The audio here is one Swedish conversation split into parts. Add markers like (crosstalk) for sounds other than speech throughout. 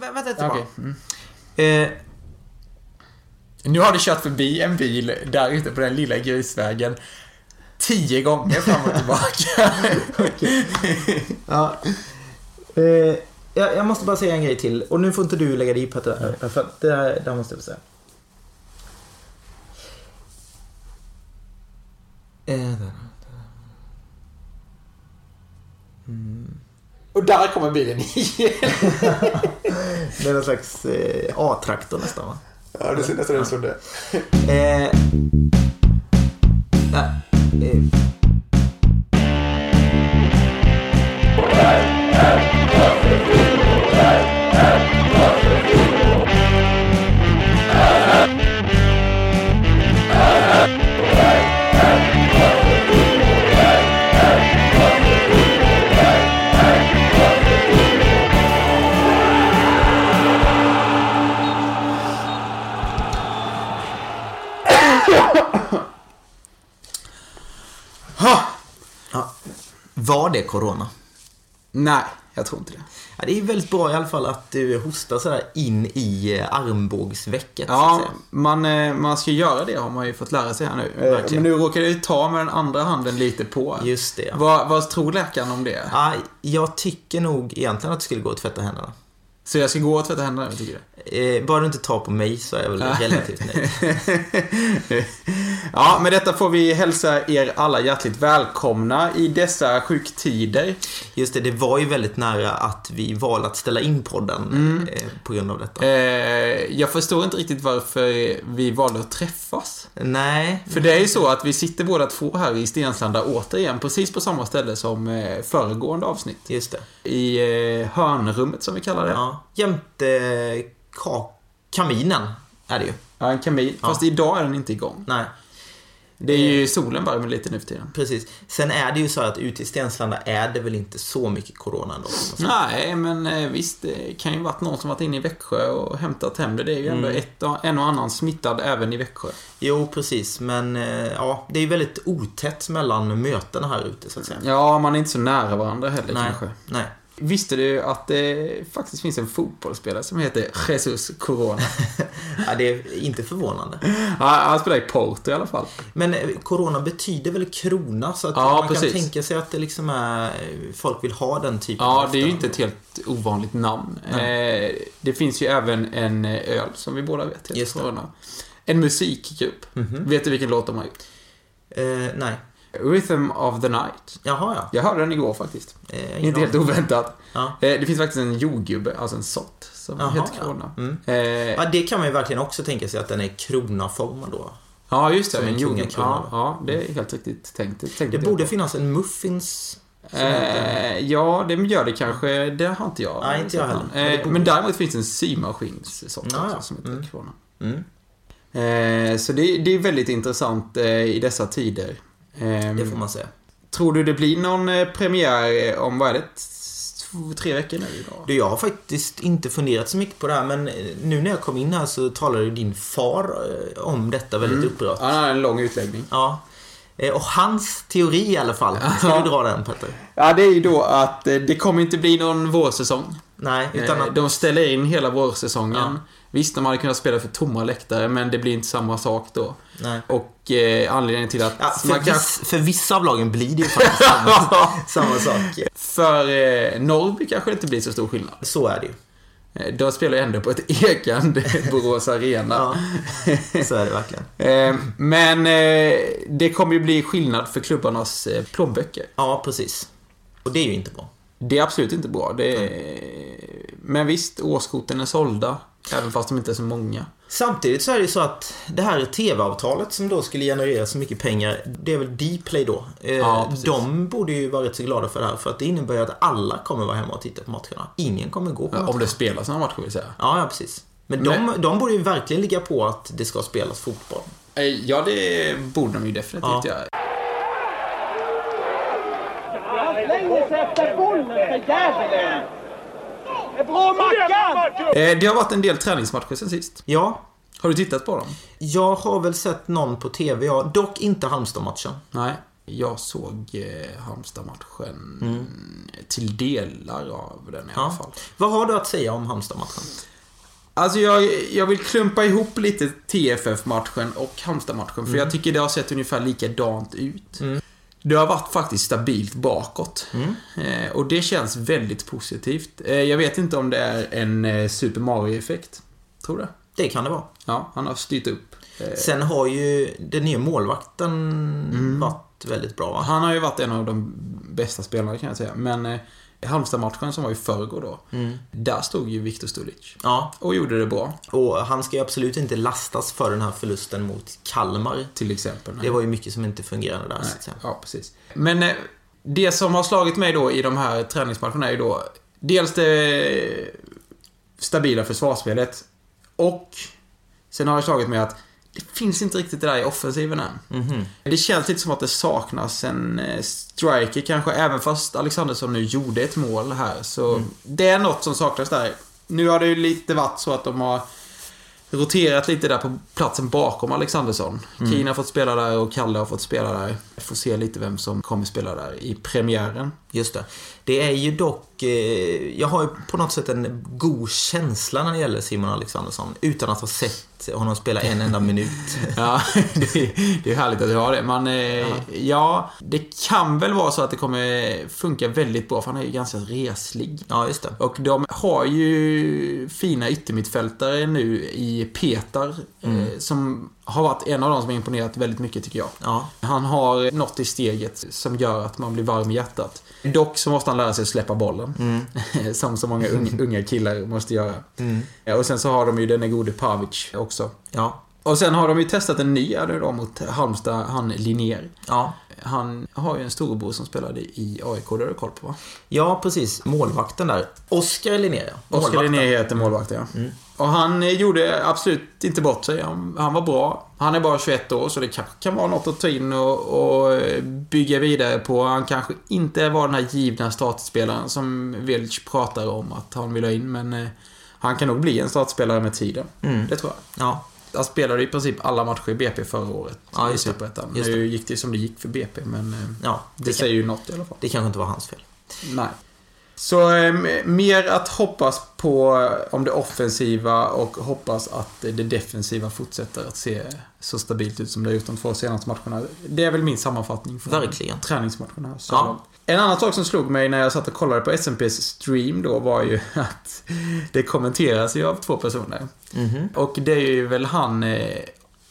Vä- Vänta lite Okej. bara. Eh, Nu har du kört förbi en bil där ute på den lilla grusvägen tio gånger fram och tillbaka. (laughs) Ja. Eh, jag, jag måste bara säga en grej till. Och nu får inte du lägga dig i Petter. För att det, här, det här måste jag säga. Eh, där. Och där kommer bilen igen. (laughs) Det är någon slags eh, A-traktor nästan va? Ja, det ser nästan ut som det. Eh, nej, eh, Var det corona? Nej, jag tror inte det. Ja, det är väldigt bra i alla fall att du hostar sådär in i eh, armbågsvecket. Ja, man, eh, man ska göra det har man ju fått lära sig här nu. Eh, Verkligen. Men nu råkar ju ta med den andra handen lite på. Just det. Vad, vad tror läkaren om det? Ja, jag tycker nog egentligen att du skulle gå och tvätta händerna. Så jag ska gå och tvätta händerna tycker du? Eh, bara du inte tar på mig så är jag väl relativt nöjd. (laughs) ja, med detta får vi hälsa er alla hjärtligt välkomna i dessa sjuktider. Just det, det var ju väldigt nära att vi valde att ställa in podden eh, på grund av detta. Eh, jag förstår inte riktigt varför vi valde att träffas. Nej, För det är ju så att vi sitter båda två här i Stenslanda återigen, precis på samma ställe som eh, föregående avsnitt. just det. I eh, hörnrummet som vi kallar det. Ja, Ja, jämte ka- kaminen är det ju. en kamin. Fast idag är den inte igång. Nej, Det är ju solen värmer lite nu för tiden. precis. Sen är det ju så att ute i Stenslanda är det väl inte så mycket corona ändå. Nej, men eh, visst, det kan ju varit någon som varit inne i Växjö och hämtat hem det. Det är ju ändå ett, och- en och annan smittad även i Växjö. Jo, precis. Men eh, ja, det är ju väldigt otätt mellan mötena här ute så att säga. Ja, man är inte så nära varandra heller Nej, kanske. nej. Visste du att det faktiskt finns en fotbollsspelare som heter Jesus Corona? (laughs) Ja, det är inte förvånande. Ja, han spelar i Porto i alla fall. Men eh, corona betyder väl krona så att Ja, man precis. kan tänka sig att det liksom är folk vill ha den typen Ja, av det är ju inte ett helt ovanligt namn. Eh, det finns ju även en eh, öl som vi båda vet heter. Corona. En musikgrupp. Vet du vilken låt de har gjort? Eh, nej. Rhythm of the Night. Jaha, ja. Jag hörde den igår faktiskt. Eh, Inte helt oväntat. Ja. Eh, det finns faktiskt en jordgubbe, alltså en sort, som Jaha, heter ja. Corona. Mm. Eh, ja, det kan man ju verkligen också tänka sig att den är kronaformad då. ja, just det. som en kungakrona. Ja, ja, det är helt riktigt tänkt. Det, tänkte Det borde på. finnas en muffins Eh, ja, det gör det kanske. Det har inte jag. Nej, inte jag heller. Eh, men däremot finns det en symaskinssort Ja, också ja. som heter Mm. Corona. Mm, Eh, så det, det är väldigt intressant eh, i dessa tider. Eh, det får man säga. Tror du det blir någon eh, premiär eh, om, vad är det, tre veckor nu idag? Du, jag har faktiskt inte funderat så mycket på det här men eh, nu när jag kom in här så talade ju din far om detta väldigt Mm. upprört. Ja, han har en lång utläggning. Ja. Och hans teori i alla fall. Ska du dra den Petter? Ja, det är ju då att det kommer inte bli någon vårsäsong. Nej, utan att... De ställer in hela vårsäsongen. Ja. Visst, de hade kunnat spela för tomma läktare, men det blir inte samma sak då. Nej. Och eh, anledningen till att Ja, för, kan... viss, för vissa av lagen blir det ju faktiskt samma, (laughs) samma sak. För eh, Norrby kanske det inte blir så stor skillnad. Så är det ju. Eh, De spelar ju ändå på ett (laughs) ekande Borås Arena. Ja, så är det verkligen. (laughs) Eh, Men eh, det kommer ju bli skillnad för klubbarnas plånböcker. Ja, precis. Och det är ju inte bra. Det är absolut inte bra. Det är... Men visst, årskorten är sålda. Även fast de inte är så många. Samtidigt så är det ju så att det här TV-avtalet som då skulle generera så mycket pengar, det är väl Dplay då. Eh, Ja, precis. de borde ju vara rätt så glada för det här för att det innebär ju att alla kommer vara hemma och titta på matcherna. Ingen kommer gå på matcherna. Om det spelas några matcher vill säga. Ja, ja precis. Men de, de borde ju verkligen ligga på att det ska spelas fotboll. Eh, Ja, det borde de ju definitivt Ja. göra. Han slänger sig efter bollen för djävulen! Bra Mackan! Eh, Det har varit en del träningsmatcher sen sist. Ja, Har du tittat på dem? jag har väl sett någon på TV, ja. Dock inte Halmstad-matchen. Nej. Jag såg eh, Halmstad-matchen Mm. till delar av den i alla fall. Vad har du att säga om Halmstad-matchen? Alltså jag, jag vill klumpa ihop lite TFF-matchen och Halmstad-matchen, för jag tycker det har sett ungefär likadant ut. Mm. Det har varit faktiskt stabilt bakåt. Mm. Eh, och det känns väldigt positivt. Eh, jag vet inte om det är en eh, Super Mario-effekt. Tror det. Det kan det vara. Ja, han har styrt upp. Eh, Sen har ju den nya målvakten Mm. varit väldigt bra va? han har ju varit en av de bästa spelarna kan jag säga. Men eh, Halmstad-matchen som var i förrgår då, Mm. där stod ju Viktor Stulic. Ja, Och gjorde det bra, och han ska ju absolut inte lastas för den här förlusten mot Kalmar. till exempel. Det var ju mycket som inte fungerade där, så. Ja, precis. Men eh, det som har slagit mig då i de här träningsmatcherna är ju då dels det stabila försvarsspelet och sen har det slagit mig att det finns inte riktigt det där i offensiven än. Mhm. Det känns lite som att det saknas en eh, striker kanske, även fast Alexandersson nu gjorde ett mål här. Så det är något som saknas där. Nu har det ju lite varit så att de har roterat lite där på platsen bakom Alexandersson. Keen har fått spela där och Kalle har fått spela där. Vi får se lite vem som kommer spela där i premiären. Just det. Det är ju dock... Eh, jag har ju på något sätt en god känsla när det gäller Simon Alexandersson. Utan att ha sett honom spela en enda minut. (laughs) Ja, det är, det är härligt att du har det. Men eh, ja, det kan väl vara så att det kommer funka väldigt bra för han är ju ganska reslig. Ja, just det. Och de har ju fina yttermittfältare nu i Petar. Eh, som har varit en av de som imponerat väldigt mycket tycker jag. Ja. Han har något i steget som gör att man blir varm i hjärtat. Dock så måste han lära sig att släppa bollen. (laughs) som så många unga, (laughs) unga killar måste göra. Ja, Och sen så har de ju den gode Pavic också. Ja. Och sen har de ju testat en ny nu då mot Halmstad, han Linnér. Ja. Han har ju en storebror som spelade i AIK, det har du koll på va? Ja, precis. Målvakten där. Oskar Linnér, ja. Oskar. Linnér heter målvakten, ja. Och han eh, gjorde absolut inte bort sig. Han, han var bra. Han är bara 21 år, så det kanske kan vara något att ta in och, och eh, bygga vidare på. Han kanske inte var den här givna startspelaren som Velc pratar om att han vill ha in, men eh, han kan nog bli en startspelare med tiden. Mm. Det tror jag. Ja. Han spelade i princip alla matcher i BP förra året. Ja, i. Superettan. Nu gick det som det gick för BP, men eh, Ja, det, det, kan, säger ju något i alla fall. det kanske inte var hans fel. Nej. Så eh, mer att hoppas på eh, om det offensiva och hoppas att det defensiva fortsätter att se så stabilt ut som det har gjort de två senaste matcherna. Det är väl min sammanfattning från Verkligen. träningsmatcherna. Så Ja. En annan sak som slog mig när jag satt och kollade på SMPs stream då var ju (laughs) att det kommenteras ju av två personer. Mhm. Och det är ju väl han, eh,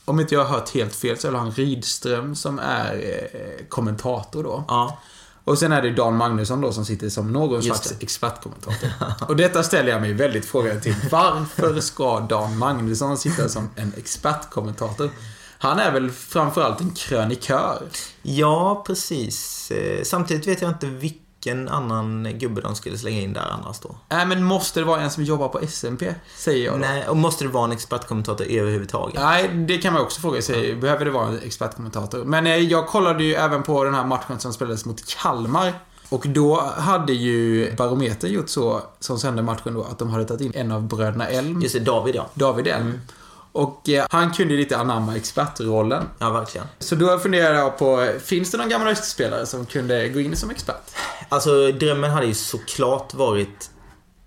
om inte jag har hört helt fel, så är det han Rydström som är eh, kommentator då. Ja. Och sen är det Dan Magnusson då som sitter som någon Just slags expertkommentator. (laughs) Och detta ställer jag mig väldigt frågande till. Varför ska Dan Magnusson sitta som en expertkommentator? Han är väl framförallt en krönikör? Ja, precis. Eh, Samtidigt vet jag inte vilken annan gubbe de skulle slänga in där annars då. Nej, men måste det vara en som jobbar på SMP? Säger jag då. Nej, och måste det vara en expertkommentator överhuvudtaget? Nej, det kan man också fråga sig. Behöver det vara en expertkommentator? Men eh, jag kollade ju även på den här matchen som spelades mot Kalmar. Och då hade ju Barometer gjort så, som sände matchen då, att de hade tagit in en av bröderna Elm. Just det, David ja. David Elm. Och eh, han kunde ju lite anamma expertrollen. Ja, verkligen. Så då funderade jag på, finns det någon gammal östspelare som kunde gå in som expert? Alltså, drömmen hade ju såklart varit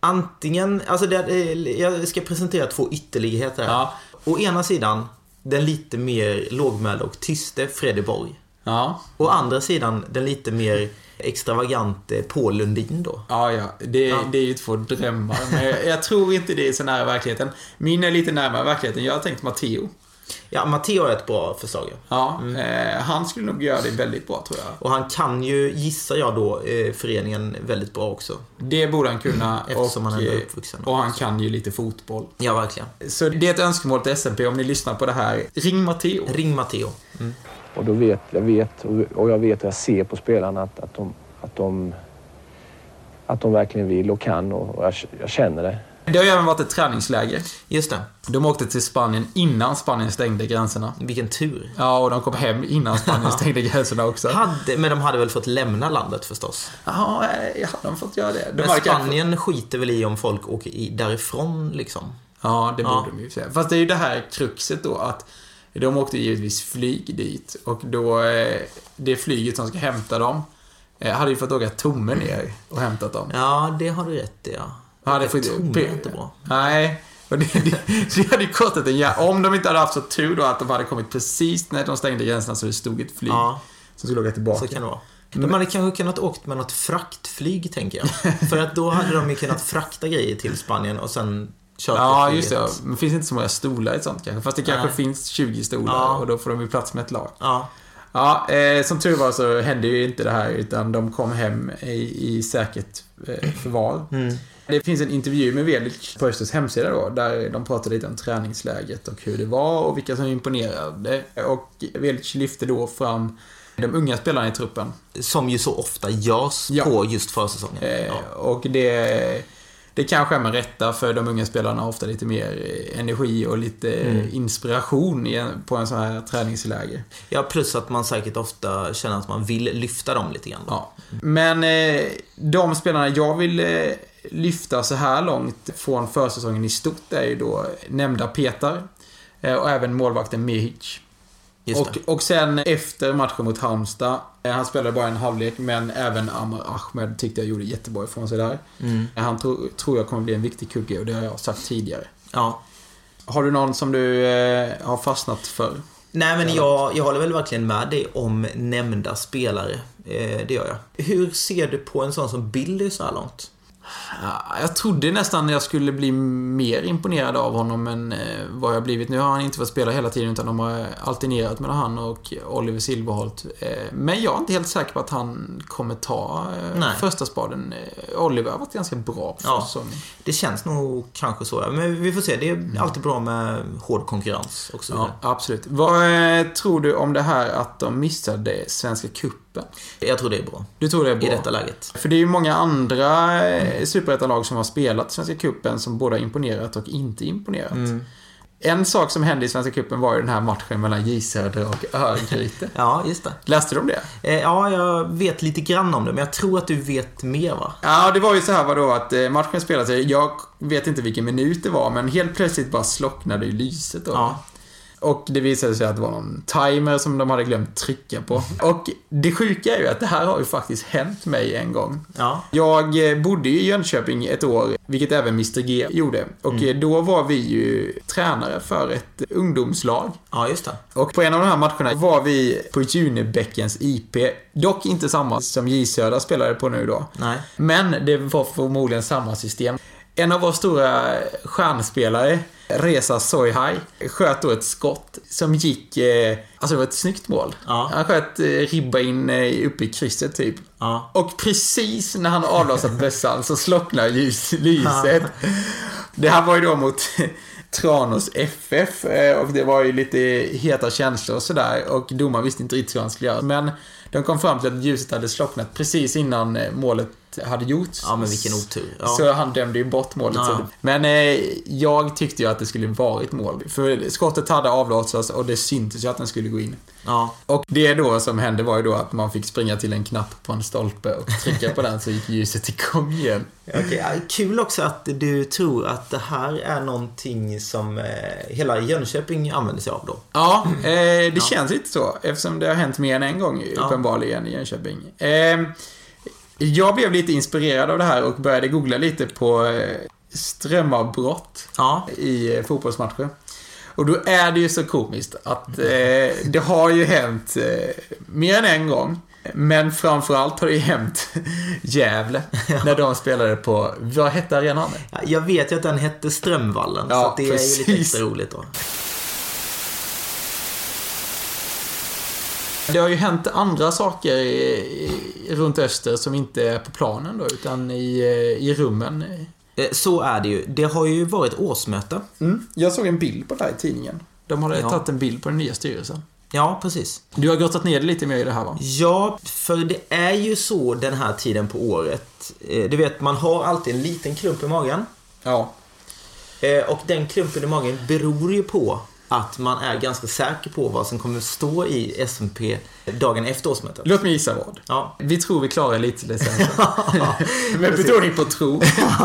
antingen... Alltså, det, eh, jag ska presentera två ytterligheter här. Ja. Å ena sidan, den lite mer lågmälda och tyste Freddy Borg. Ja. Å andra sidan, den lite mer extravagante Paul Lundin då. Ja, ja. Det, Ja. det är ju två drömmar. Men jag, jag tror inte det är så nära verkligheten. Min är lite närmare verkligheten. Jag har tänkt Matteo. Ja, Matteo är ett bra förslag. ja. Ja, eh, han skulle nog göra det väldigt bra tror jag. Och han kan ju, gissar jag då, eh, föreningen väldigt bra också. Det borde han kunna. Eftersom och, han är eh, uppvuxen. Och han kan ju lite fotboll. Ja, verkligen. Så det är ett önskemål till SMP om ni lyssnar på det här. Ring Matteo. Ring Matteo. Och då vet jag vet och- jag vet och jag ser på spelarna att, att, de, att, de, att de verkligen vill och kan och, och jag, jag känner det. Det har ju även varit ett träningsläger. Just det. De åkte till Spanien innan Spanien stängde gränserna. Vilken tur. Ja, och de kom hem innan Spanien (laughs) stängde gränserna också. Hade, men de hade väl fått lämna landet förstås? Ja, eh, hade de fått göra det? De Men hade kanske- Spanien skiter väl i om folk åker i, därifrån liksom? Ja, det borde Ja. de ju säga. Fast det är ju det här kruxet då att De åkte givetvis flyg dit och då, eh, det flyget som ska hämta dem eh, hade ju fått åka tomme ner och hämtat dem. Ja, det har du rätt i, ja. Det får- Tom är inte bra. Nej. Och det, det, det hade ju kostat en jä- Om de inte hade haft så tur då att de hade kommit precis när de stängde gränserna så det stod ett flyg Ja, som skulle åka tillbaka. så kan det vara. De hade kanske kunnat åkt med något fraktflyg, tänker jag. (laughs) För att då hade de ju kunnat frakta grejer till Spanien och sen Ja, just det. Men det finns inte så många stolar i ett sånt kanske. Fast det kanske Nej. finns 20 stolar Ja. och då får de ju plats med ett lag. Ja, Ja, eh, som tur var så hände ju inte det här utan de kom hem i, i säkert eh, förvar. mm. Det finns en intervju med Velic på Östers hemsida då, där de pratar lite om träningsläget och hur det var och vilka som imponerade. Och Velic lyfte då fram de unga spelarna i truppen. Som ju så ofta görs Ja. på just försäsongen. Eh, Ja. Och det, det kanske är med rätta för de unga spelarna har ofta lite mer eh, energi och lite Mm. inspiration på en sån här träningsläger. ja, plus att man säkert ofta känner att man vill lyfta dem lite grann. Ja. Men eh, de spelarna jag vill eh, lyfta så här långt från försäsongen i stort är ju då nämnda Petar eh, och även målvakten Mehic. Och, och sen efter matchen mot Halmstad, eh, han spelade bara en halvlek, men även Amar Ahmed tyckte jag gjorde jättebra ifrån sig där. Mm. Han tro, tror jag kommer bli en viktig kugge och det har jag sagt tidigare. Ja. Har du någon som du eh, har fastnat för? Nej, men jag, jag håller väl verkligen med dig om nämnda spelare. Eh, det gör jag. Hur ser du på en sån som Billy så här långt? Ja, Jag trodde nästan jag skulle bli mer imponerad av honom än eh, vad jag blivit. Nu har han inte fått spela hela tiden utan de har alternerat mellan han och Oliver Silverholt. Eh, Men jag är inte helt säker på att han kommer ta eh, Nej. första spaden. Oliver har varit ganska bra Ja. Det känns nog kanske så. Men vi får se. Det är alltid bra med hård konkurrens också. Ja, absolut. Vad tror du om det här att de missade Svenska Cupen? Jag tror det är bra. Du tror det är bra? I detta läget. För det är ju många andra eh, superettalag som har spelat Svenska Cupen som både har imponerat och inte imponerat. Mm. En sak som hände i Svenska Cupen var ju den här matchen mellan J Södra och Örgryte. (laughs) Ja, just det. Läste du om det? Eh, Ja, jag vet lite grann om det, men jag tror att du vet mer va? Ja, det var ju så här vadå att eh, matchen spelade Jag vet inte vilken minut det var, men helt plötsligt bara slocknade ju lyset då. Ja. Och det visade sig att det var någon timer som de hade glömt trycka på. Och det sjuka är ju att det här har ju faktiskt hänt mig en gång. Ja. Jag eh, bodde i Jönköping ett år, vilket även Mr G gjorde. Och eh, då var vi ju tränare för ett ungdomslag. Ja, just det. Och på en av de här matcherna var vi på Junibäckens IP. Dock inte samma som J Södra spelade på nu då. Nej. Men det var förmodligen samma system. En av våra stora stjärnspelare, Reza Soyhaj, sköt då ett skott som gick... Eh, alltså det var ett snyggt mål. Ja. Han sköt eh, ribba in eh, uppe i krysset typ. Ja. Och precis när han avlossat (laughs) bössan så slocknar ljus, lyset. Det här var ju då mot (laughs) Tranås FF eh, och det var ju lite heta känslor och sådär och domaren visste inte riktigt hur han skulle göra. Men de kom fram till att ljuset hade slocknat precis innan eh, målet hade gjorts. Ja, men vilken otur. Ja. Så han dömde ju bort målet. Ja. Men eh, jag tyckte ju att det skulle varit mål. För skottet hade avlossats och det syntes ju att den skulle gå in. Ja. Och det då som hände var ju då att man fick springa till en knapp på en stolpe och trycka på den så gick ljuset igång igen. (laughs) Ja, kul också att du tror att det här är någonting som eh, hela Jönköping använder sig av då. Ja, eh, det känns lite så eftersom det har hänt mer än en gång uppenbarligen i Jönköping. Jag blev lite inspirerad av det här och började googla lite på eh, strömavbrott Ja. i eh, fotbollsmatcher. Och då är det ju så komiskt att eh, det har ju hänt eh, mer än en gång. Men framförallt har det ju hänt (laughs) Gävle när de spelade på, vad hette arenan? Ja, Jag vet ju att den hette Strömvallen, Ja, så det är ju lite precis. extra roligt då. Det har ju hänt andra saker i, i, runt Öster som inte är på planen då, utan i, eh, i rummen. Eh, Så är det ju. Det har ju varit årsmöte. Mm. Jag såg en bild på det här i tidningen. De hade Ja. tagit en bild på den nya styrelsen. Ja, precis. Du har grottat ner dig lite mer i det här va? Ja, för det är ju så den här tiden på året. Eh, Du vet, man har alltid en liten klump i magen. Ja. Och den klumpen i magen beror ju på att man är ganska säker på vad som kommer att stå i SMP dagen efter årsmötet. Låt mig gissa vad. Ja. Vi tror vi klarar elitlicensen. Med betoning på tro.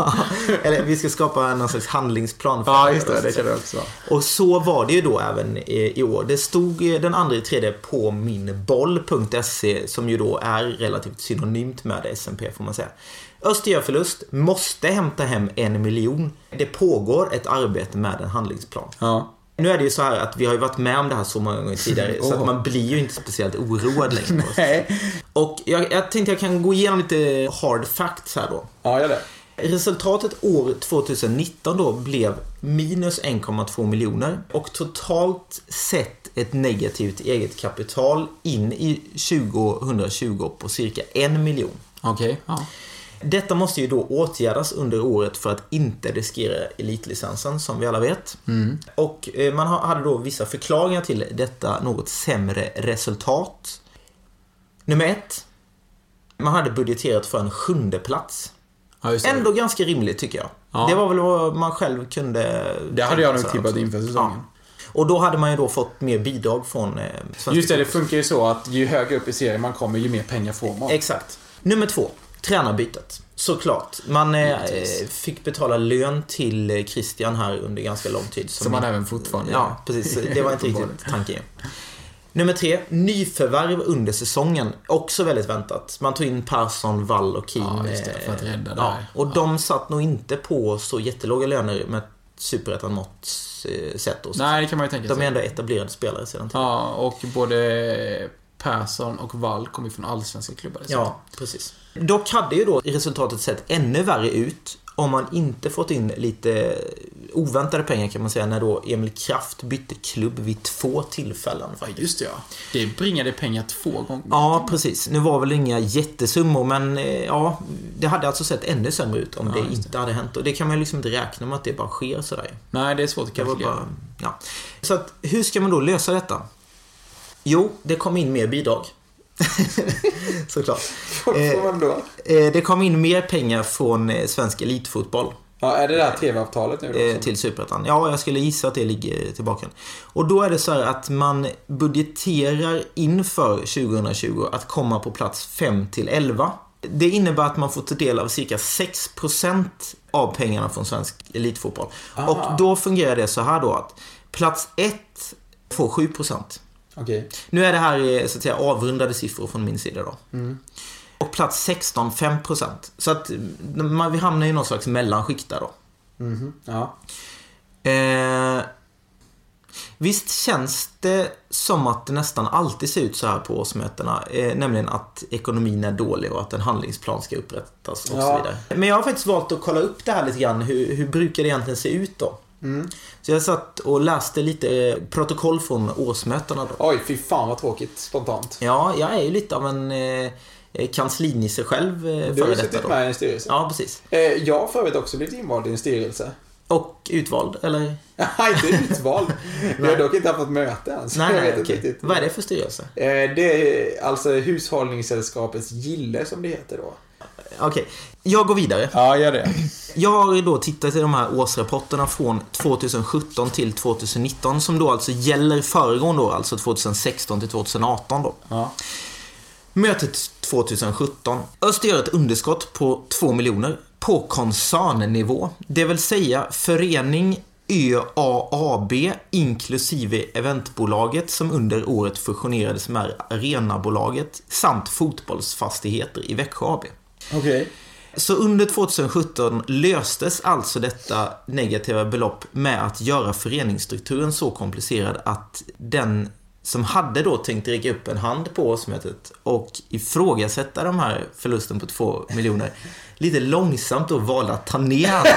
(laughs) Eller vi ska skapa någon slags handlingsplan för Ja, just det. Det kan det också vara. Och så var det ju då även i, i år. Det stod eh, den andra i tredje på minboll.se som ju då är relativt synonymt med SMP får man säga. Öster gör förlust, måste hämta hem en miljon. Det pågår ett arbete med en handlingsplan. Ja. Nu är det ju så här att vi har ju varit med om det här så många gånger tidigare så Åh. att man blir ju inte speciellt oroad längre. (laughs) Nej. Och jag, jag tänkte jag kan gå igenom lite hard facts här då. Ja, gör det. Resultatet år 2019 då blev minus 1,2 miljoner och totalt sett ett negativt eget kapital in i 2020 på cirka en miljon. Okej. Ja. Detta måste ju då åtgärdas under året för att inte riskera elitlicensen som vi alla vet. Och eh, man ha- hade då vissa förklaringar till detta något sämre resultat. Nummer ett. Man hade budgeterat för en sjunde plats. ja. Ändå ganska rimligt tycker jag. Ja. Det var väl vad man själv kunde... Det hade jag nog tippat inför säsongen. Och då hade man ju då fått mer bidrag från eh, Just det, det funkar ju så att ju högre upp i serien man kommer, ju mer pengar får man. Exakt. Nummer två. Tränarbytet. Såklart. Man eh, fick betala lön till eh, Christian här under ganska lång tid. Som man även fortfarande Ja, precis. Det var inte riktigt tanken. Nummer tre. Nyförvärv under säsongen. Också väldigt väntat. Man tog in Persson, Wall och Keane. Ja, just det, för att rädda eh, det ja, här. Och de satt nog inte på så jättelåga löner med superettan mått eh, sett. Nej, det kan man ju tänka De är sig. ändå etablerade spelare sedan tidigare. Ja, och både Persson och Wall kommer ju från allsvenska klubbar. Ja, precis. Dock hade ju då resultatet sett ännu värre ut om man inte fått in lite oväntade pengar kan man säga när då Emil Kraft bytte klubb vid två tillfällen. Ja, just det ja. Det bringade pengar två gånger. Ja, precis. Nu var väl inga jättesummor, men eh, ja, det hade alltså sett ännu sämre ut om Ja, det inte hade hänt. Och det kan man ju liksom inte räkna med att det bara sker sådär. Nej, det är svårt att Det kalkylera. ja. Så att, hur ska man då lösa detta? Jo, det kom in mer bidrag. (laughs) Såklart. Då? Eh, Det kom in mer pengar från eh, svensk elitfotboll. Ja, är det det här TV-avtalet nu då? eh, till Superettan. Ja, jag skulle gissa att det ligger tillbaka. Och då är det så här att man budgeterar inför 2020 att komma på plats 5 till 11. Det innebär att man får ta del av cirka 6% av pengarna från svensk elitfotboll. Och då fungerar det så här då att plats 1 får 7%. Okej. Nu är det här så att säga avrundade siffror från min sida då. Och plats 16, 5%. Så att man, vi hamnar i någon slags mellanskikt där då. Ja. Eh, visst känns det som att det nästan alltid ser ut så här på årsmötena. Eh, nämligen att ekonomin är dålig och att en handlingsplan ska upprättas och så Ja. vidare. Men jag har faktiskt valt att kolla upp det här lite grann. Hur, hur brukar det egentligen se ut då? Så jag satt och läste lite eh, protokoll från årsmötena då. Oj, fy fan vad tråkigt spontant. Ja, jag är ju lite av en eh, eh, kanslinisse själv eh, Du har före detta suttit då. med i en styrelse. Ja, precis. Eh, Jag har för övrigt också blivit invald i en styrelse. Och utvald, eller? Nej, (laughs) inte utvald. (laughs) Jag har dock inte haft något möte ens. Nej, nej, riktigt. Vad är det för styrelse? Eh, Det är alltså Hushållningssällskapets Gille som det heter då. Okej, jag går vidare. Ja, gör det. Jag har då tittat i de här årsrapporterna från 2017 till 2019 som då alltså gäller föregående år, alltså 2016 till 2018 då. Ja. Mötet 2017. Öster gör ett underskott på 2 miljoner på koncernnivå. Det vill säga förening ÖAAB inklusive eventbolaget som under året fusionerades med Arenabolaget samt fotbollsfastigheter i Växjö AB. Okej. Så under 2017 löstes alltså detta negativa belopp med att göra föreningsstrukturen så komplicerad att den som hade då tänkt räcka upp en hand på årsmötet och ifrågasätta de här förlusten på två miljoner lite långsamt då valde att ta ner handen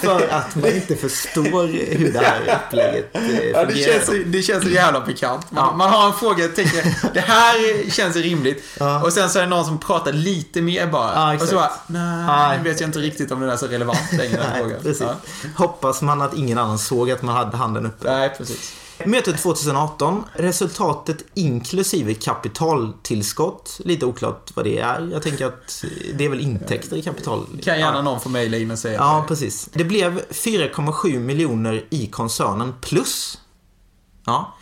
för att man inte förstår hur det här upplägget eh, Ja, det, fungerar. känns, det känns så jävla pikant. Man, Ja. man har en fråga och tänker, det här känns rimligt. Ja. Och sen så är det någon som pratar lite mer bara. Ja, och så bara, nej, nu vet jag inte riktigt om den är så relevant längre, Nej, frågan. Ja. Hoppas man att ingen annan såg att man hade handen uppe. Nej, precis. Mötet 2018, resultatet inklusive kapitaltillskott. Lite oklart vad det är. Jag tänker att det är väl intäkter i kapital. Kan gärna ja. någon få mejla in och säga Ja, det. precis. Det blev 4,7 miljoner i koncernen plus Ja.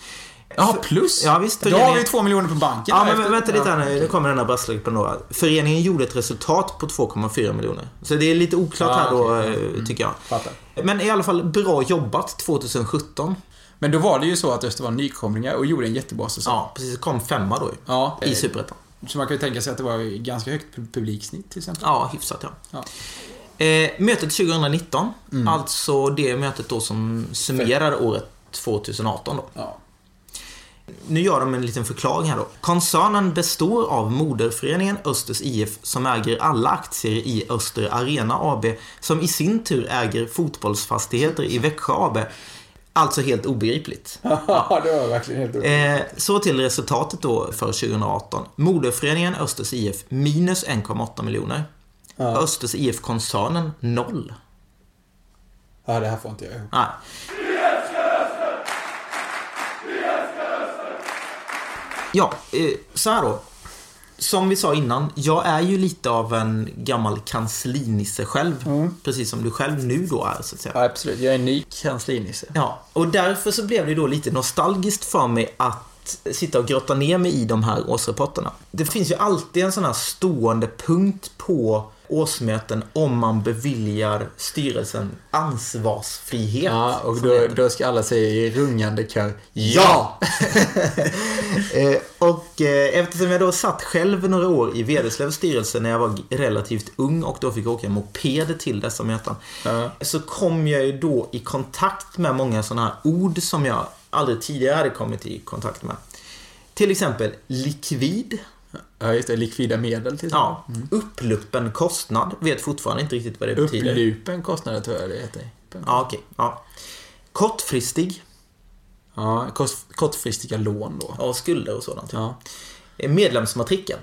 Jaha, plus? Ja, visst. Då har Föreningen- vi två miljoner på banken. Ja, men efter- vänta lite här Ja. nu. Nu kommer den här brasklappen då. Föreningen gjorde ett resultat på 2,4 miljoner. Så det är lite oklart Ja, här då, okej. eh, tycker jag. Fattar. Men i alla fall bra jobbat 2017. Men då var det ju så att Öster var nykomlingar och gjorde en jättebra säsong. Ja, precis. Kom femma då. Ja. I Superettan. Så man kan ju tänka sig att det var ganska högt pu- publiksnitt till exempel. Ja, hyfsat ja. Ja. Eh, mötet 2019, Mm. alltså det mötet då som summerar året 2018 då. Ja. Nu gör de en liten förklaring här då. Koncernen består av moderföreningen Östers IF som äger alla aktier i Öster Arena AB som i sin tur äger fotbollsfastigheter i Växjö AB. Alltså helt obegripligt. (laughs) Ja, det var verkligen helt Eh, så till resultatet då för 2018. Moderföreningen Östers IF minus 1,8 miljoner. Östers IF-koncernen noll. Ja, det här får inte jag ihop. Nej. Ja, eh, så här då. Som vi sa innan, jag är ju lite av en gammal kanslinisse själv. Precis som du själv nu då är, så att säga. Ja, absolut. Jag är en ny kanslinisse. Ja, och därför så blev det då lite nostalgiskt för mig att sitta och grotta ner mig i de här årsrapporterna. Det finns ju alltid en sån här stående punkt på årsmöten om man beviljar styrelsen ansvarsfrihet. Ja, och då, då ska alla säga i rungande kör Ja! (laughs) eh, och eh, eftersom jag då satt själv några år i Vederslövs styrelse när jag var relativt ung och då fick åka moped till dessa möten. Ja. Så kom jag ju då i kontakt med många sådana här ord som jag aldrig tidigare hade kommit i kontakt med. Till exempel likvid. Ja, just det. Likvida medel till Ja, uppluppen kostnad. Vet fortfarande inte riktigt vad det betyder. Upplupen kostnader tror jag det heter. Ja, okej. Ja. Kortfristig. Ja, kost, kortfristiga lån då. Och skulder och sådant. Ja, Medlemsmatrikeln.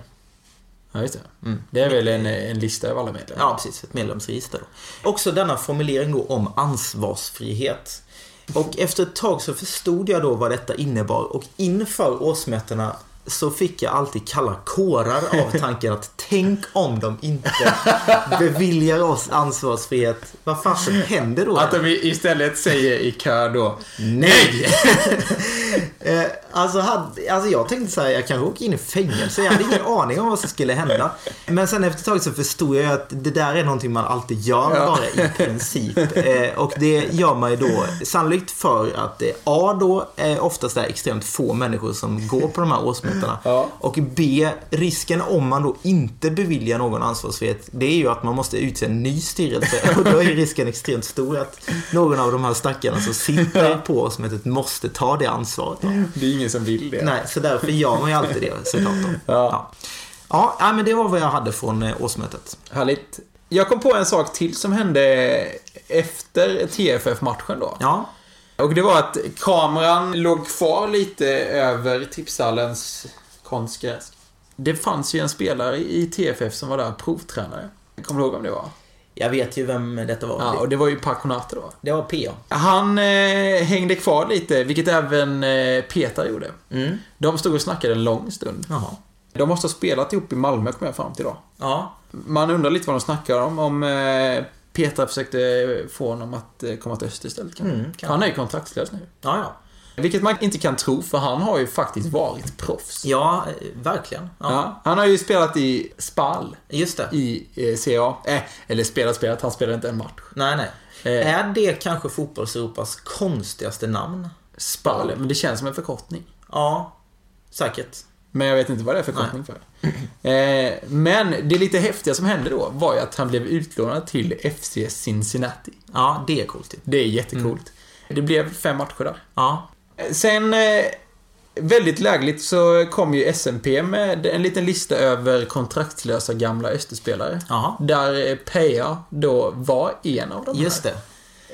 ja just det. Det är väl en, en lista över alla medlemmar. Ja, precis. Ett medlemsregister. Då. Också denna formulering då om ansvarsfrihet. Och efter ett tag så förstod jag då vad detta innebar och inför årsmötena så fick jag alltid kalla kårar av (laughs) tanken att tänk om de inte beviljar oss ansvarsfrihet. Vad fasen händer då? Att de istället säger i kör då Nej! (laughs) eh, alltså, hade, alltså jag tänkte så här, jag kanske åker in i fängelse. Jag hade ingen aning om vad som skulle hända. Men sen efter ett tag så förstod jag att det där är någonting man alltid gör Ja. bara i princip. Eh, och det gör man ju då sannolikt för att det A då är oftast är extremt få människor som går på de här årsmötena. Ja. Och B, risken om man då inte beviljar någon ansvarsfrihet, det är ju att man måste utse en ny styrelse. (laughs) Och då är risken extremt stor att någon av de här stackarna som sitter på årsmötet måste ta det ansvaret. Då. Det är ingen som vill det. Nej, så därför gör man ju alltid det såklart. Då. Ja. Ja, ja, men det var vad jag hade från eh, årsmötet. Härligt. Jag kom på en sak till som hände efter TFF-matchen då. Ja, Och det var att kameran låg kvar lite över tipshallens konstgräs. Det fanns ju en spelare i TFF som var där provtränare. Kommer du ihåg vem det var? jag vet ju vem detta var. Ja, och det var ju Paconate då. Det var PA. Han eh, hängde kvar lite, vilket även eh, Peter gjorde. Mm. De stod och snackade en lång stund. Jaha. De måste ha spelat ihop i Malmö, kom jag fram till då. Ja, Man undrar lite vad de snackar om. Om eh, Peter försökte få honom att eh, komma till Öster istället. kanske. Mm, kan. han är ju kontraktslös nu. ja, ja. Vilket man inte kan tro, för han har ju faktiskt varit proffs. Ja, eh, verkligen. Ja. Ja, han har ju spelat i Spal Just det. i eh, CA. Eh, eller spelat, spelat. Han spelade inte en match. Nej, nej. Eh. Är det kanske fotbolls-Europas konstigaste namn? Spal, men det känns som en förkortning. Ja, säkert. Men jag vet inte vad det är för förkortning för. Eh, men det lite häftiga som hände då var ju att han blev utlånad till FC Cincinnati. Ja, det är coolt. Det är jättecoolt. Det blev fem matcher där. Ja. Sen, eh, väldigt lägligt så kom ju SMP med en liten lista över kontraktslösa gamla Österspelare. Jaha. Där Peja då var en av dem. Just det.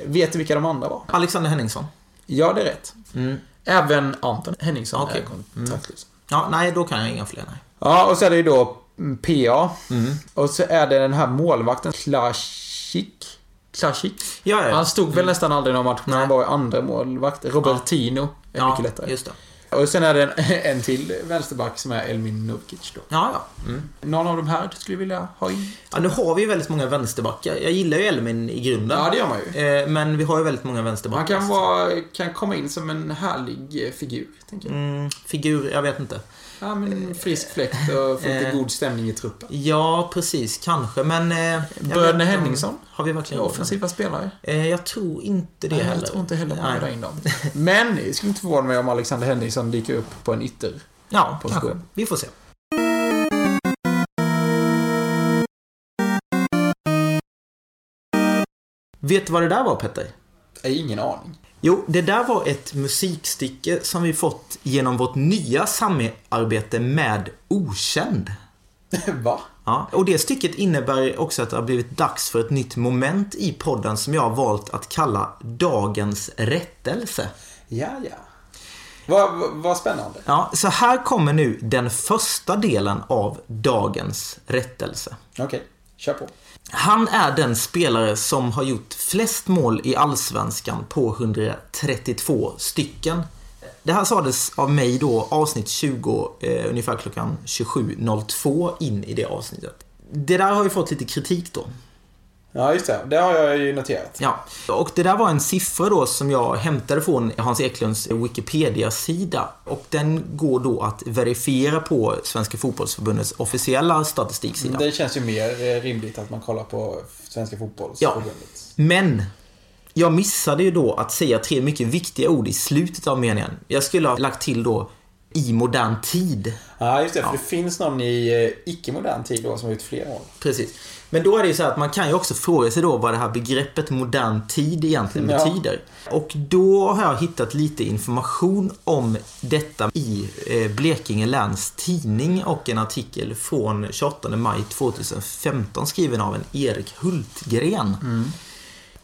Vet du vilka de andra var? Alexander Henningsson. Ja, det är rätt. Mm. Även Anton Henningsson Okej. är kontraktslös. Ja, nej, då kan jag inga fler, nej. Ja, och så är det ju då mm, PA. Mm. Och så är det den här målvakten Klasik. Klasik. Ja, ja. Han stod väl nästan aldrig i någon match, men Nej. han var ju andra målvakt. Robertino är ja, mycket lättare. just det. Och sen är det en, (laughs) en till vänsterback som är Elmin Nurkic då. Ja, ja. Mm. Någon av de här du skulle vilja ha in? Ja, nu har vi ju väldigt många vänsterbackar. Jag gillar ju Elmin i grunden. Ja, det gör man ju. Eh, Men vi har ju väldigt många vänsterbackar. Han kan, vara, kan komma in som en härlig figur, tänker jag. Mm, figur, jag vet inte. Ja, men frisk fläkt och få lite Eh. god stämning i truppen. Ja, precis. Kanske, men... eh, Bröderna Henningsson? Har vi verkligen Offensiva spelare. Eh, Jag tror inte det Nej, heller. Jag tror inte heller man Nej. vill ha in dem. Men det skulle inte förvåna mig om Alexander Henningsson dyker upp på en ytter. Ja, Position. kanske. Vi får se. Vet du vad det där var, Petter? Jag har ingen aning. Jo, det där var ett musikstycke som vi fått genom vårt nya samarbete med Okänd. (laughs) Va? Ja, och det stycket innebär också att det har blivit dags för ett nytt moment i podden som jag har valt att kalla Dagens rättelse. Ja, ja. Vad vad- spännande. Ja, så här kommer nu den första delen av Dagens rättelse. Okej, kör på. Han är den spelare som har gjort flest mål i Allsvenskan på 132 stycken. Det här sades av mig då, avsnitt 20, eh, ungefär klockan 27.02 in i det avsnittet. Det där har ju fått lite kritik då. Ja, just det. Det har jag ju noterat. Ja, och det där var en siffra då som jag hämtade från Hans Eklunds Wikipedia-sida. Och den går då att verifiera på Svenska Fotbollsförbundets officiella statistiksida. Det känns ju mer eh, rimligt att man kollar på Svenska Fotbollsförbundet. Men jag missade ju då att säga tre mycket viktiga ord i slutet av meningen. Jag skulle ha lagt till då i modern tid. Ja, just det. För det finns någon i eh, icke-modern tid då som har gjort fler mål. Precis. Men då är det ju så att man kan ju också fråga sig då vad det här begreppet modern tid egentligen Ja. betyder. Och då har jag hittat lite information om detta i eh, Blekinge Läns Tidning och en artikel från 28 maj 2015 skriven av en Erik Hultgren.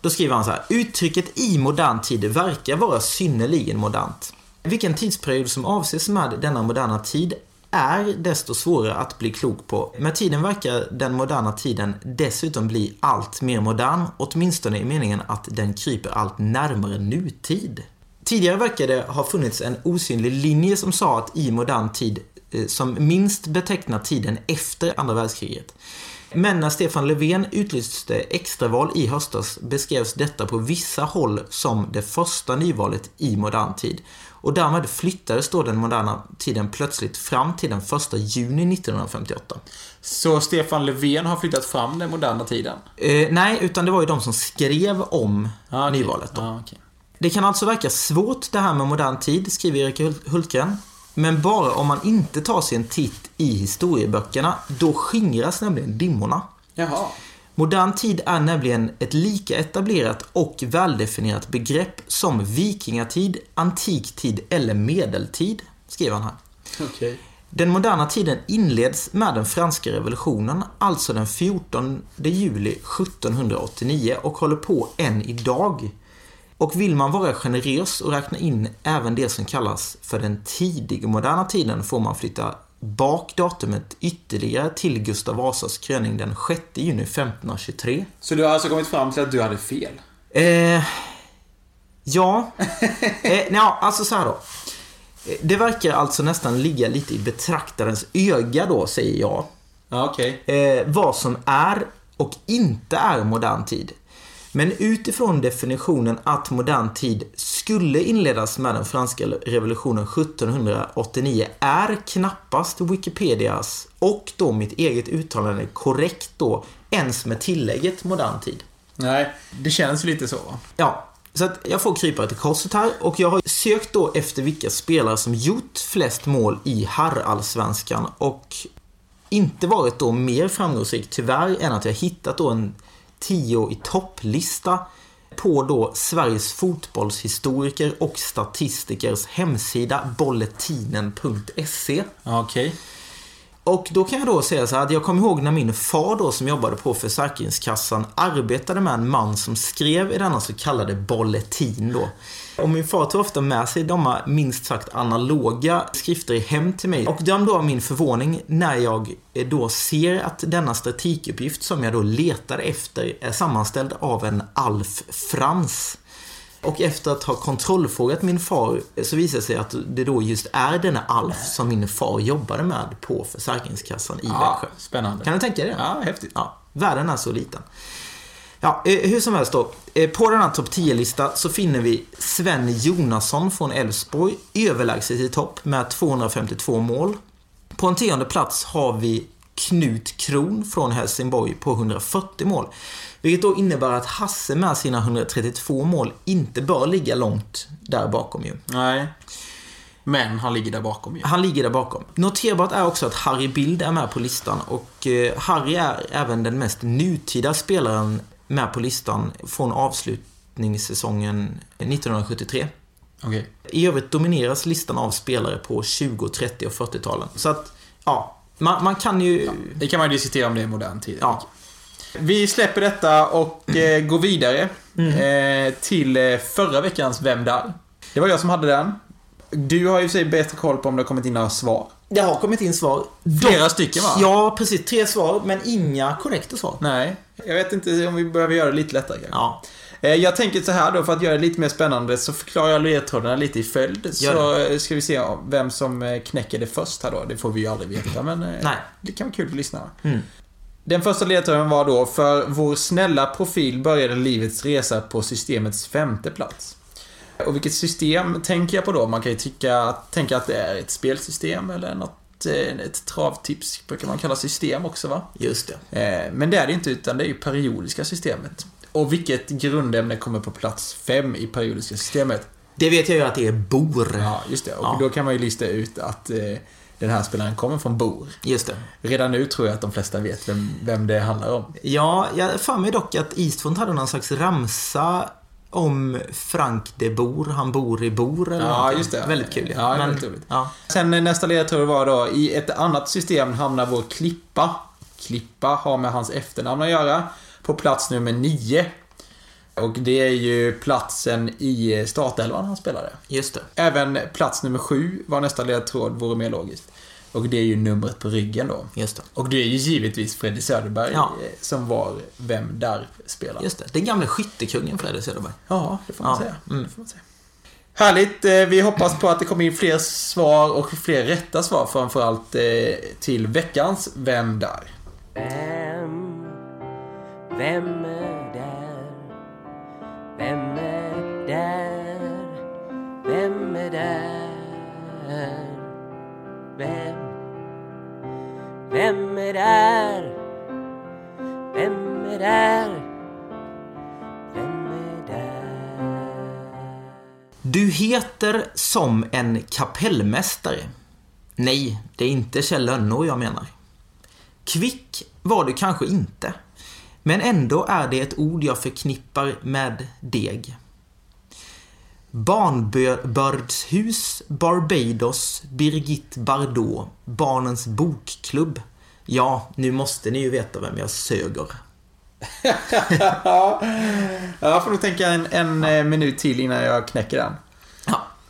Då skriver han så här. Uttrycket i modern tid verkar vara synnerligen modernt. Vilken tidsperiod som avses med denna moderna tid är desto svårare att bli klok på. Med tiden verkar den moderna tiden dessutom bli allt mer modern, åtminstone i meningen att den kryper allt närmare nutid. Tidigare verkar det ha funnits en osynlig linje som sa att i modern tid eh, som minst betecknar tiden efter andra världskriget. Men när Stefan Löfven utlyste extraval i höstas beskrevs detta på vissa håll som det första nyvalet i modern tid. Och därmed flyttades då den moderna tiden plötsligt fram till den 1 juni 1958. Så Stefan Löfven har flyttat fram den moderna tiden? Eh, nej, utan det var ju de som skrev om Ja, okej. nyvalet. Då. Ja, okej. Det kan alltså verka svårt det här med modern tid, skriver Erik Hul- Hultgren. Men bara om man inte tar sig en titt i historieböckerna, då skingras nämligen dimmorna. Jaha. Modern tid är nämligen ett lika etablerat och väldefinierat begrepp som vikingatid, antiktid eller medeltid, skriver han här. Okej. Den moderna tiden inleds med den franska revolutionen, alltså den 14 juli 1789 och håller på än idag. Och vill man vara generös och räkna in även det som kallas för den tidiga moderna tiden får man flytta bak datumet ytterligare till Gustav Vasas kröning den 6 juni 1523. Så du har alltså kommit fram till att du hade fel? Eh, ja. eh, ja, alltså så här då. Eh, Det verkar alltså nästan ligga lite i betraktarens öga då, säger jag. Ja, okej. Eh, vad som är och inte är modern tid. Men utifrån definitionen att modern tid skulle inledas med den franska revolutionen 1789 är knappast Wikipedias och då mitt eget uttalande korrekt då ens med tillägget modern tid. Nej, det känns ju lite så. Ja, så att jag får krypa till korset här och jag har sökt då efter vilka spelare som gjort flest mål i herrallsvenskan och inte varit då mer framgångsrik tyvärr än att jag hittat då en 10 i topplista på då Sveriges fotbollshistoriker och statistikers hemsida bolletinen.se. Okej. Och då kan jag då säga så här att jag kommer ihåg när min far då som jobbade på Försäkringskassan arbetade med en man som skrev i denna så kallade bolletin då. Och min far tog ofta med sig de minst sagt analoga skrifter hem till mig. Och döm då av min förvåning när jag då ser att denna statikuppgift som jag då letade efter är sammanställd av en Alf Frans. Och efter att ha kontrollfrågat min far så visade det sig att det då just är denna Alf som min far jobbade med på Försäkringskassan i Ja, Växjö. spännande. Kan du tänka dig det? Ja, häftigt. Ja, världen är så liten. Ja, eh, hur som helst då. Eh, På den här topp 10-lista så finner vi Sven Jonasson från Elfsborg överlägset i topp med 252 mål. På en tionde plats har vi Knut Kron från Helsingborg på 140 mål. Vilket då innebär att Hasse med sina 132 mål inte bör ligga långt där bakom ju. Nej. Men han ligger där bakom ju. Han ligger där bakom. Noterbart är också att Harry Bild är med på listan och eh, Harry är även den mest nutida spelaren med på listan från avslutningssäsongen 1973. Okej. I övrigt domineras listan av spelare på 20, 30 och 40-talen. Så att, ja, man, man kan ju... Det kan man ju diskutera om det är modern tid. Ja, Vi släpper detta och eh, går vidare Mm. eh, till eh, förra veckans Vem där? Det var jag som hade den. Du har ju i sig bättre koll på om det har kommit in några svar. Det har kommit in svar. Flera stycken, va? Ja, precis. Tre svar, men inga korrekta svar. Nej, jag vet inte om vi behöver göra det lite lättare kanske. Ja, Eh, Jag tänker så här då, för att göra det lite mer spännande så förklarar jag ledtrådarna lite i följd. Så eh, ska vi se vem som eh, knäcker det först här då. Det får vi ju aldrig veta, men Nej. det kan vara kul för lyssnarna. Mm. Den första ledtråden var då, för vår snälla profil började livets resa på systemets femte plats. Och vilket system tänker jag på då? Man kan ju tycka, tänka att det är ett spelsystem eller något, eh, ett travtips brukar man kalla system också va? just det. Eh, Men det är det inte, utan det är ju periodiska systemet. Och vilket grundämne kommer på plats fem i periodiska systemet? Det vet jag ju att det är bor. Ja, just det. Och Ja. då kan man ju lista ut att eh, den här spelaren kommer från Bor. Just det. Redan nu tror jag att de flesta vet vem, vem det handlar om. Ja, jag för mig dock att Eastfront hade någon slags ramsa om Frank de Boer. Han bor i Bor eller Ja, just det. Väldigt kul Ja, Men- väldigt roligt. Ja. Sen nästa ledtråd var då, i ett annat system hamnar vår Klippa. Klippa har med hans efternamn att göra. På plats nummer nio. Och det är ju platsen i startelvan han spelade. Just det. Även plats nummer sju var nästa ledtråd, vore mer logiskt. Och det är ju numret på ryggen då. Just det. Och det är ju givetvis Freddy Söderberg Ja. som var Vem Där-spelaren. Just det. Den gamla skyttekungen Fredrik Söderberg. Ja, det får man Ja. säga. Mm. Det får man säga. Härligt. eh, Vi hoppas på att det kommer in fler svar och fler rätta svar framförallt eh, till veckans Vem Där? Vem, vem är där? Vem är där? Heter som en kapellmästare. Nej, det är inte Kjell Lönnå jag menar. Kvick var du kanske inte. Men ändå är det ett ord jag förknippar med deg. Barnbördshus, Barbados, Birgit Bardot, Barnens bokklubb. Ja, nu måste ni ju veta vem jag söger. (laughs) Ja, jag får nog tänka en, en eh, minut till innan jag knäcker den.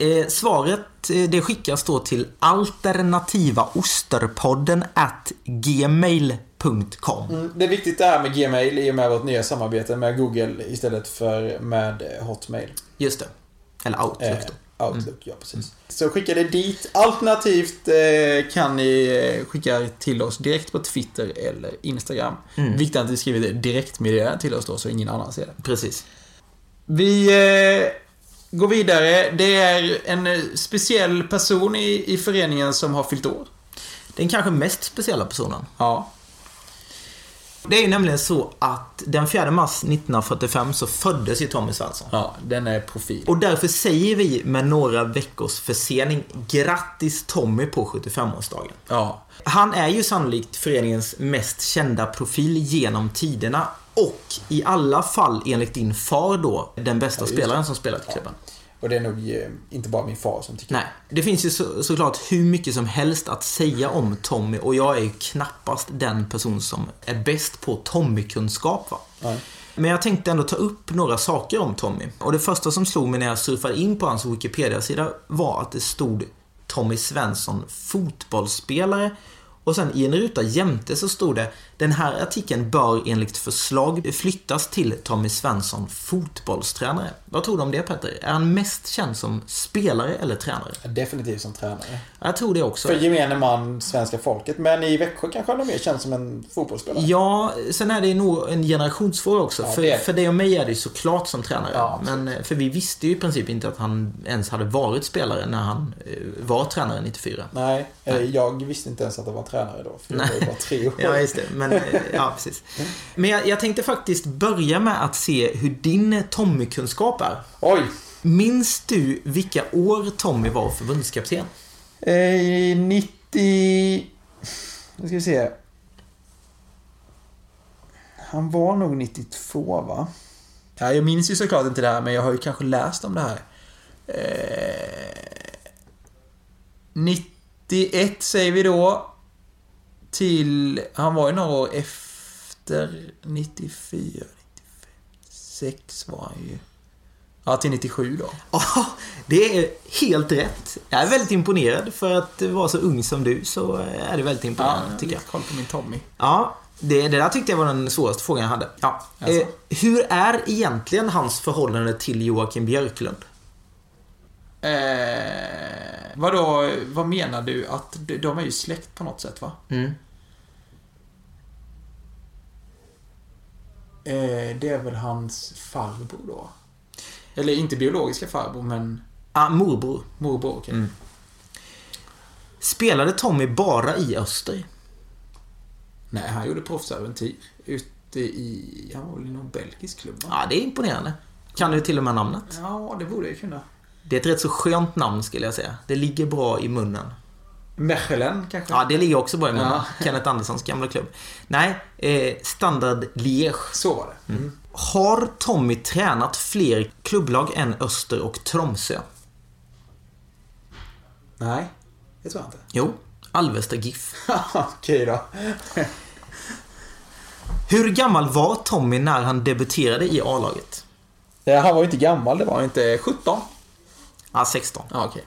Eh, svaret eh, det skickas då till alternativaosterpodden at gmail.com. Det är viktigt det här med Gmail i och med vårt nya samarbete med Google istället för med eh, Hotmail. Just det. Eller Outlook Eh, då. Outlook, ja precis. Så skicka det dit. Alternativt eh, kan ni eh, skicka till oss direkt på Twitter eller Instagram. Viktigt att ni skriver det direktmeddelande till oss då så ingen annan ser det. Precis. Vi går vidare. Det är en eh, speciell person i, i föreningen som har fyllt år. Den kanske mest speciella personen. Ja. Det är nämligen så att den 4 mars 1945 så föddes ju Tommy Svensson. Ja, den är profil. Och därför säger vi med några veckors försening grattis Tommy på 75-årsdagen. Ja. Han är ju sannolikt föreningens mest kända profil genom tiderna och i alla fall enligt din far då den bästa just spelaren som spelat i klubben. Och det är nog eh, inte bara min far som tycker Nej, det finns ju så, såklart hur mycket som helst att säga om Tommy och jag är ju knappast den person som är bäst på Tommy-kunskap. Va? Nej. Men jag tänkte ändå ta upp några saker om Tommy. Och det första som slog mig när jag surfade in på hans Wikipedia-sida var att det stod Tommy Svensson, fotbollsspelare. Och sen i en ruta jämte så stod det Den här artikeln bör enligt förslag flyttas till Tommy Svensson fotbollstränare. Vad tror du om det Petter? Är han mest känd som spelare eller tränare? Definitivt som tränare. Jag tror det också. För gemene man, svenska folket. Men i Växjö kanske han är mer känd som en fotbollsspelare. Ja, sen är det nog en generationsfråga också. Ja, för, det för dig och mig är det ju såklart som tränare. Ja, men, eh, för vi visste ju i princip inte att han ens hade varit spelare när han eh, var tränare 94. Nej, eller jag visste inte ens att det var tränare då. För jag var ju bara tre (laughs) år. Ja, just det. Men, (laughs) ja, precis. Men jag, jag tänkte faktiskt börja med att se hur din Tommy-kunskap är. Oj! Minns du vilka år Tommy var förbundskapten? Eh, 90... Nu ska vi se. Han var nog 92 va? Ja, jag minns ju såklart inte det här men jag har ju kanske läst om det här. Eh, 91 säger vi då. Till... Han var ju några år efter 94, 96 var han ju. Ja, till 97 då. Ja, det är helt rätt. Jag är väldigt imponerad. För att vara så ung som du så är det väldigt imponerande, tycker jag. Koll på min Tommy. Ja, det, det där tyckte jag var den svåraste frågan jag hade. Ja. Alltså. Eh, hur är egentligen hans förhållande till Joakim Björklund? Eh, vadå, vad menar du? Att de, är ju släkt på något sätt va? Mm. Eh, det är väl hans farbror då? Eller inte biologiska farbror, men Ah, morbror. morbror, okej. Mm. Spelade Tommy bara i Öster? Nej, han gjorde proffsäventyr ute i... Han var väl i någon belgisk klubb va? Ja, det är imponerande. Kan du till och med namnet? Ja, det borde jag kunna. Det är ett rätt så skönt namn skulle jag säga. Det ligger bra i munnen. Mechelen kanske? Ja, det ligger också bra i munnen. Ja. (laughs) Kenneth Anderssons gamla klubb. Nej, eh, Standard Liège. Så var det. Mm. Har Tommy tränat fler klubblag än Öster och Tromsö? Nej, det tror jag inte. Jo, Alvesta GIF. (laughs) okej då. Hur gammal var Tommy när han debuterade i A-laget? Ja, han var ju inte gammal, det var inte. 17? Ja, 16. Ja, okej.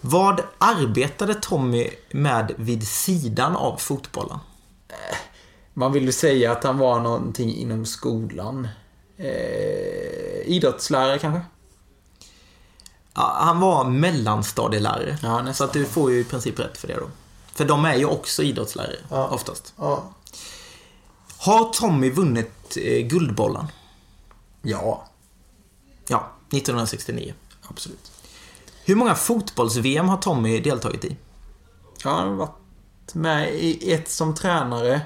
Vad arbetade Tommy med vid sidan av fotbollen? Man vill ju säga att han var någonting inom skolan. Eh, idrottslärare kanske? Ja, han var mellanstadielärare. Ja, nästan. så att du får ju i princip rätt för det då. För de är ju också idrottslärare, Ja. oftast. Ja. Har Tommy vunnit eh, Guldbollen? Ja, Ja, 1969. Absolut. Hur många fotbolls-VM har Tommy deltagit i? Ja, han har varit med i ett som tränare.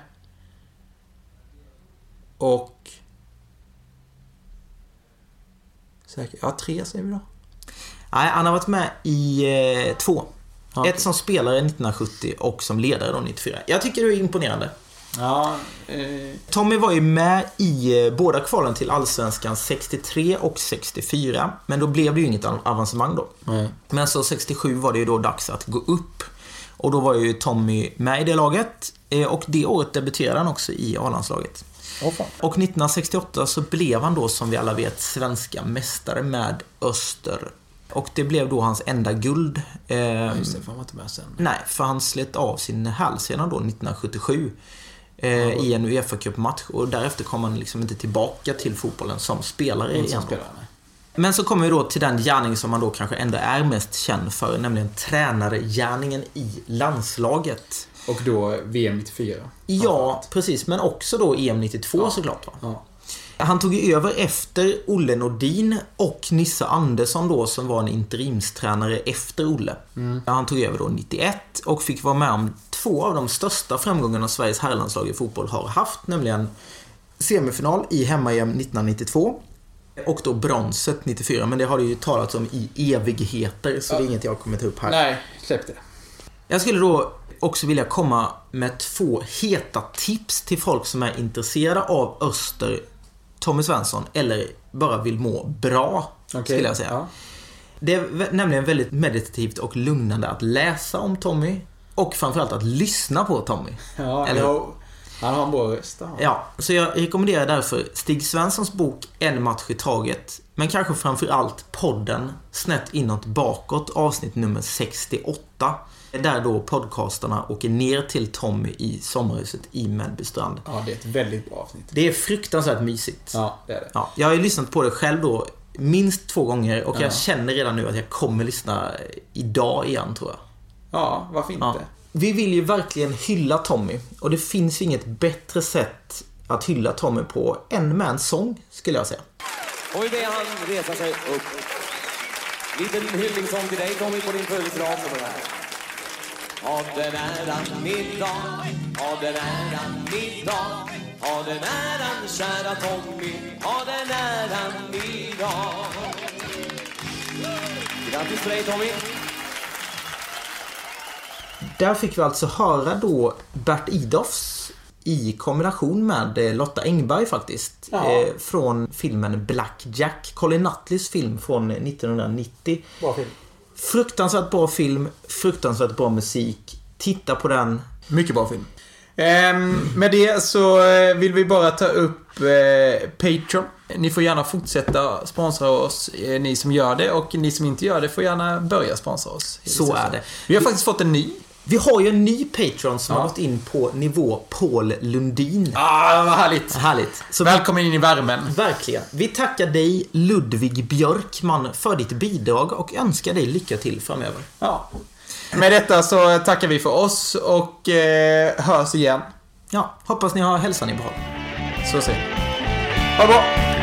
Och... Säkert, ja, tre säger vi då. Nej, han har varit med i eh, två. Ett som spelare 1970 och som ledare då 94. Jag tycker det är imponerande. Ja, eh, Tommy var ju med i eh, båda kvalen till Allsvenskan 63 och 64. Men då blev det ju inget av- avancemang då. nej. Men så 67 var det ju då dags att gå upp. Och då var ju Tommy med i det laget. Eh, Och det året debuterade han också i A-landslaget. Fan. Och 1968 så blev han då som vi alla vet svenska mästare med Öster. Och det blev då hans enda guld. Eh, Ja, just det, för han var inte med sen. Nej, för han slet av sin hälsena då 1977. Eh, I en Uefa-cupmatch och därefter kom han liksom inte tillbaka till fotbollen som spelare igen. som spelare. Men så kommer vi då till den gärning som man då kanske ändå är mest känd för, nämligen tränargärningen i landslaget. Och då VM 94. Ja, precis. Men också då EM 92 såklart. Va? Ja. Han tog ju över efter Olle Nordin och Nisse Andersson då som var en interimstränare efter Olle. Han tog över då 91 och fick vara med om två av de största framgångarna Sveriges herrlandslag i fotboll har haft. Nämligen semifinal i hemma-EM 1992 och då bronset 94. Men det har det ju talats om i evigheter så det är inget jag kommer ta upp här. Nej, släpp det. Jag skulle då också vilja komma med två heta tips till folk som är intresserade av Öster, Tommy Svensson eller bara vill må bra, skulle jag säga. Ja. Det är nämligen väldigt meditativt och lugnande att läsa om Tommy och framförallt att lyssna på Tommy. Ja, Eller- han har en bra röst. Ja, så jag rekommenderar därför Stig Svenssons bok En match i taget Men kanske framför allt podden Snett inåt bakåt avsnitt nummer 68. Där då podcastarna åker ner till Tommy i sommarhuset i Mellbystrand. Ja, det är ett väldigt bra avsnitt. Det är fruktansvärt mysigt. Ja, det är det. Ja, jag har ju lyssnat på det själv då minst två gånger och Ja. jag känner redan nu att jag kommer lyssna idag igen tror jag. Ja, varför inte? Ja. Vi vill ju verkligen hylla Tommy och det finns ju inget bättre sätt att hylla Tommy på än med en sång skulle jag säga. Och vi ber han resa sig upp. Liten hyllningssång till dig Tommy på din födelsedag. Ha den äran middag, ha den äran middag, ha den äran kära Tommy, ha den äran middag. Grattis till dig Tommy. Där fick vi alltså höra då Bert Idolfs i kombination med eh, Lotta Engberg faktiskt. Ja. Eh, från filmen Black Jack. Colin Nutleys film från 1990. Bra film. Fruktansvärt bra film, fruktansvärt bra musik. Titta på den. Mycket bra film. Ehm, med det så eh, vill vi bara ta upp eh, Patreon. Ni får gärna fortsätta sponsra oss, eh, ni som gör det. Och ni som inte gör det får gärna börja sponsra oss. Så är det. Vi har faktiskt fått en ny. Vi har ju en ny Patreon som Ja. har gått in på nivå Paul Lundin. Ah, vad härligt. Härligt. Så vi, Välkommen in i värmen. verkligen. Vi tackar dig Ludvig Björkman för ditt bidrag och önskar dig lycka till framöver. Ja. Med detta så tackar vi för oss och eh, hörs igen. Ja, hoppas ni har hälsan i behåll. Så säger vi. Ha det bra!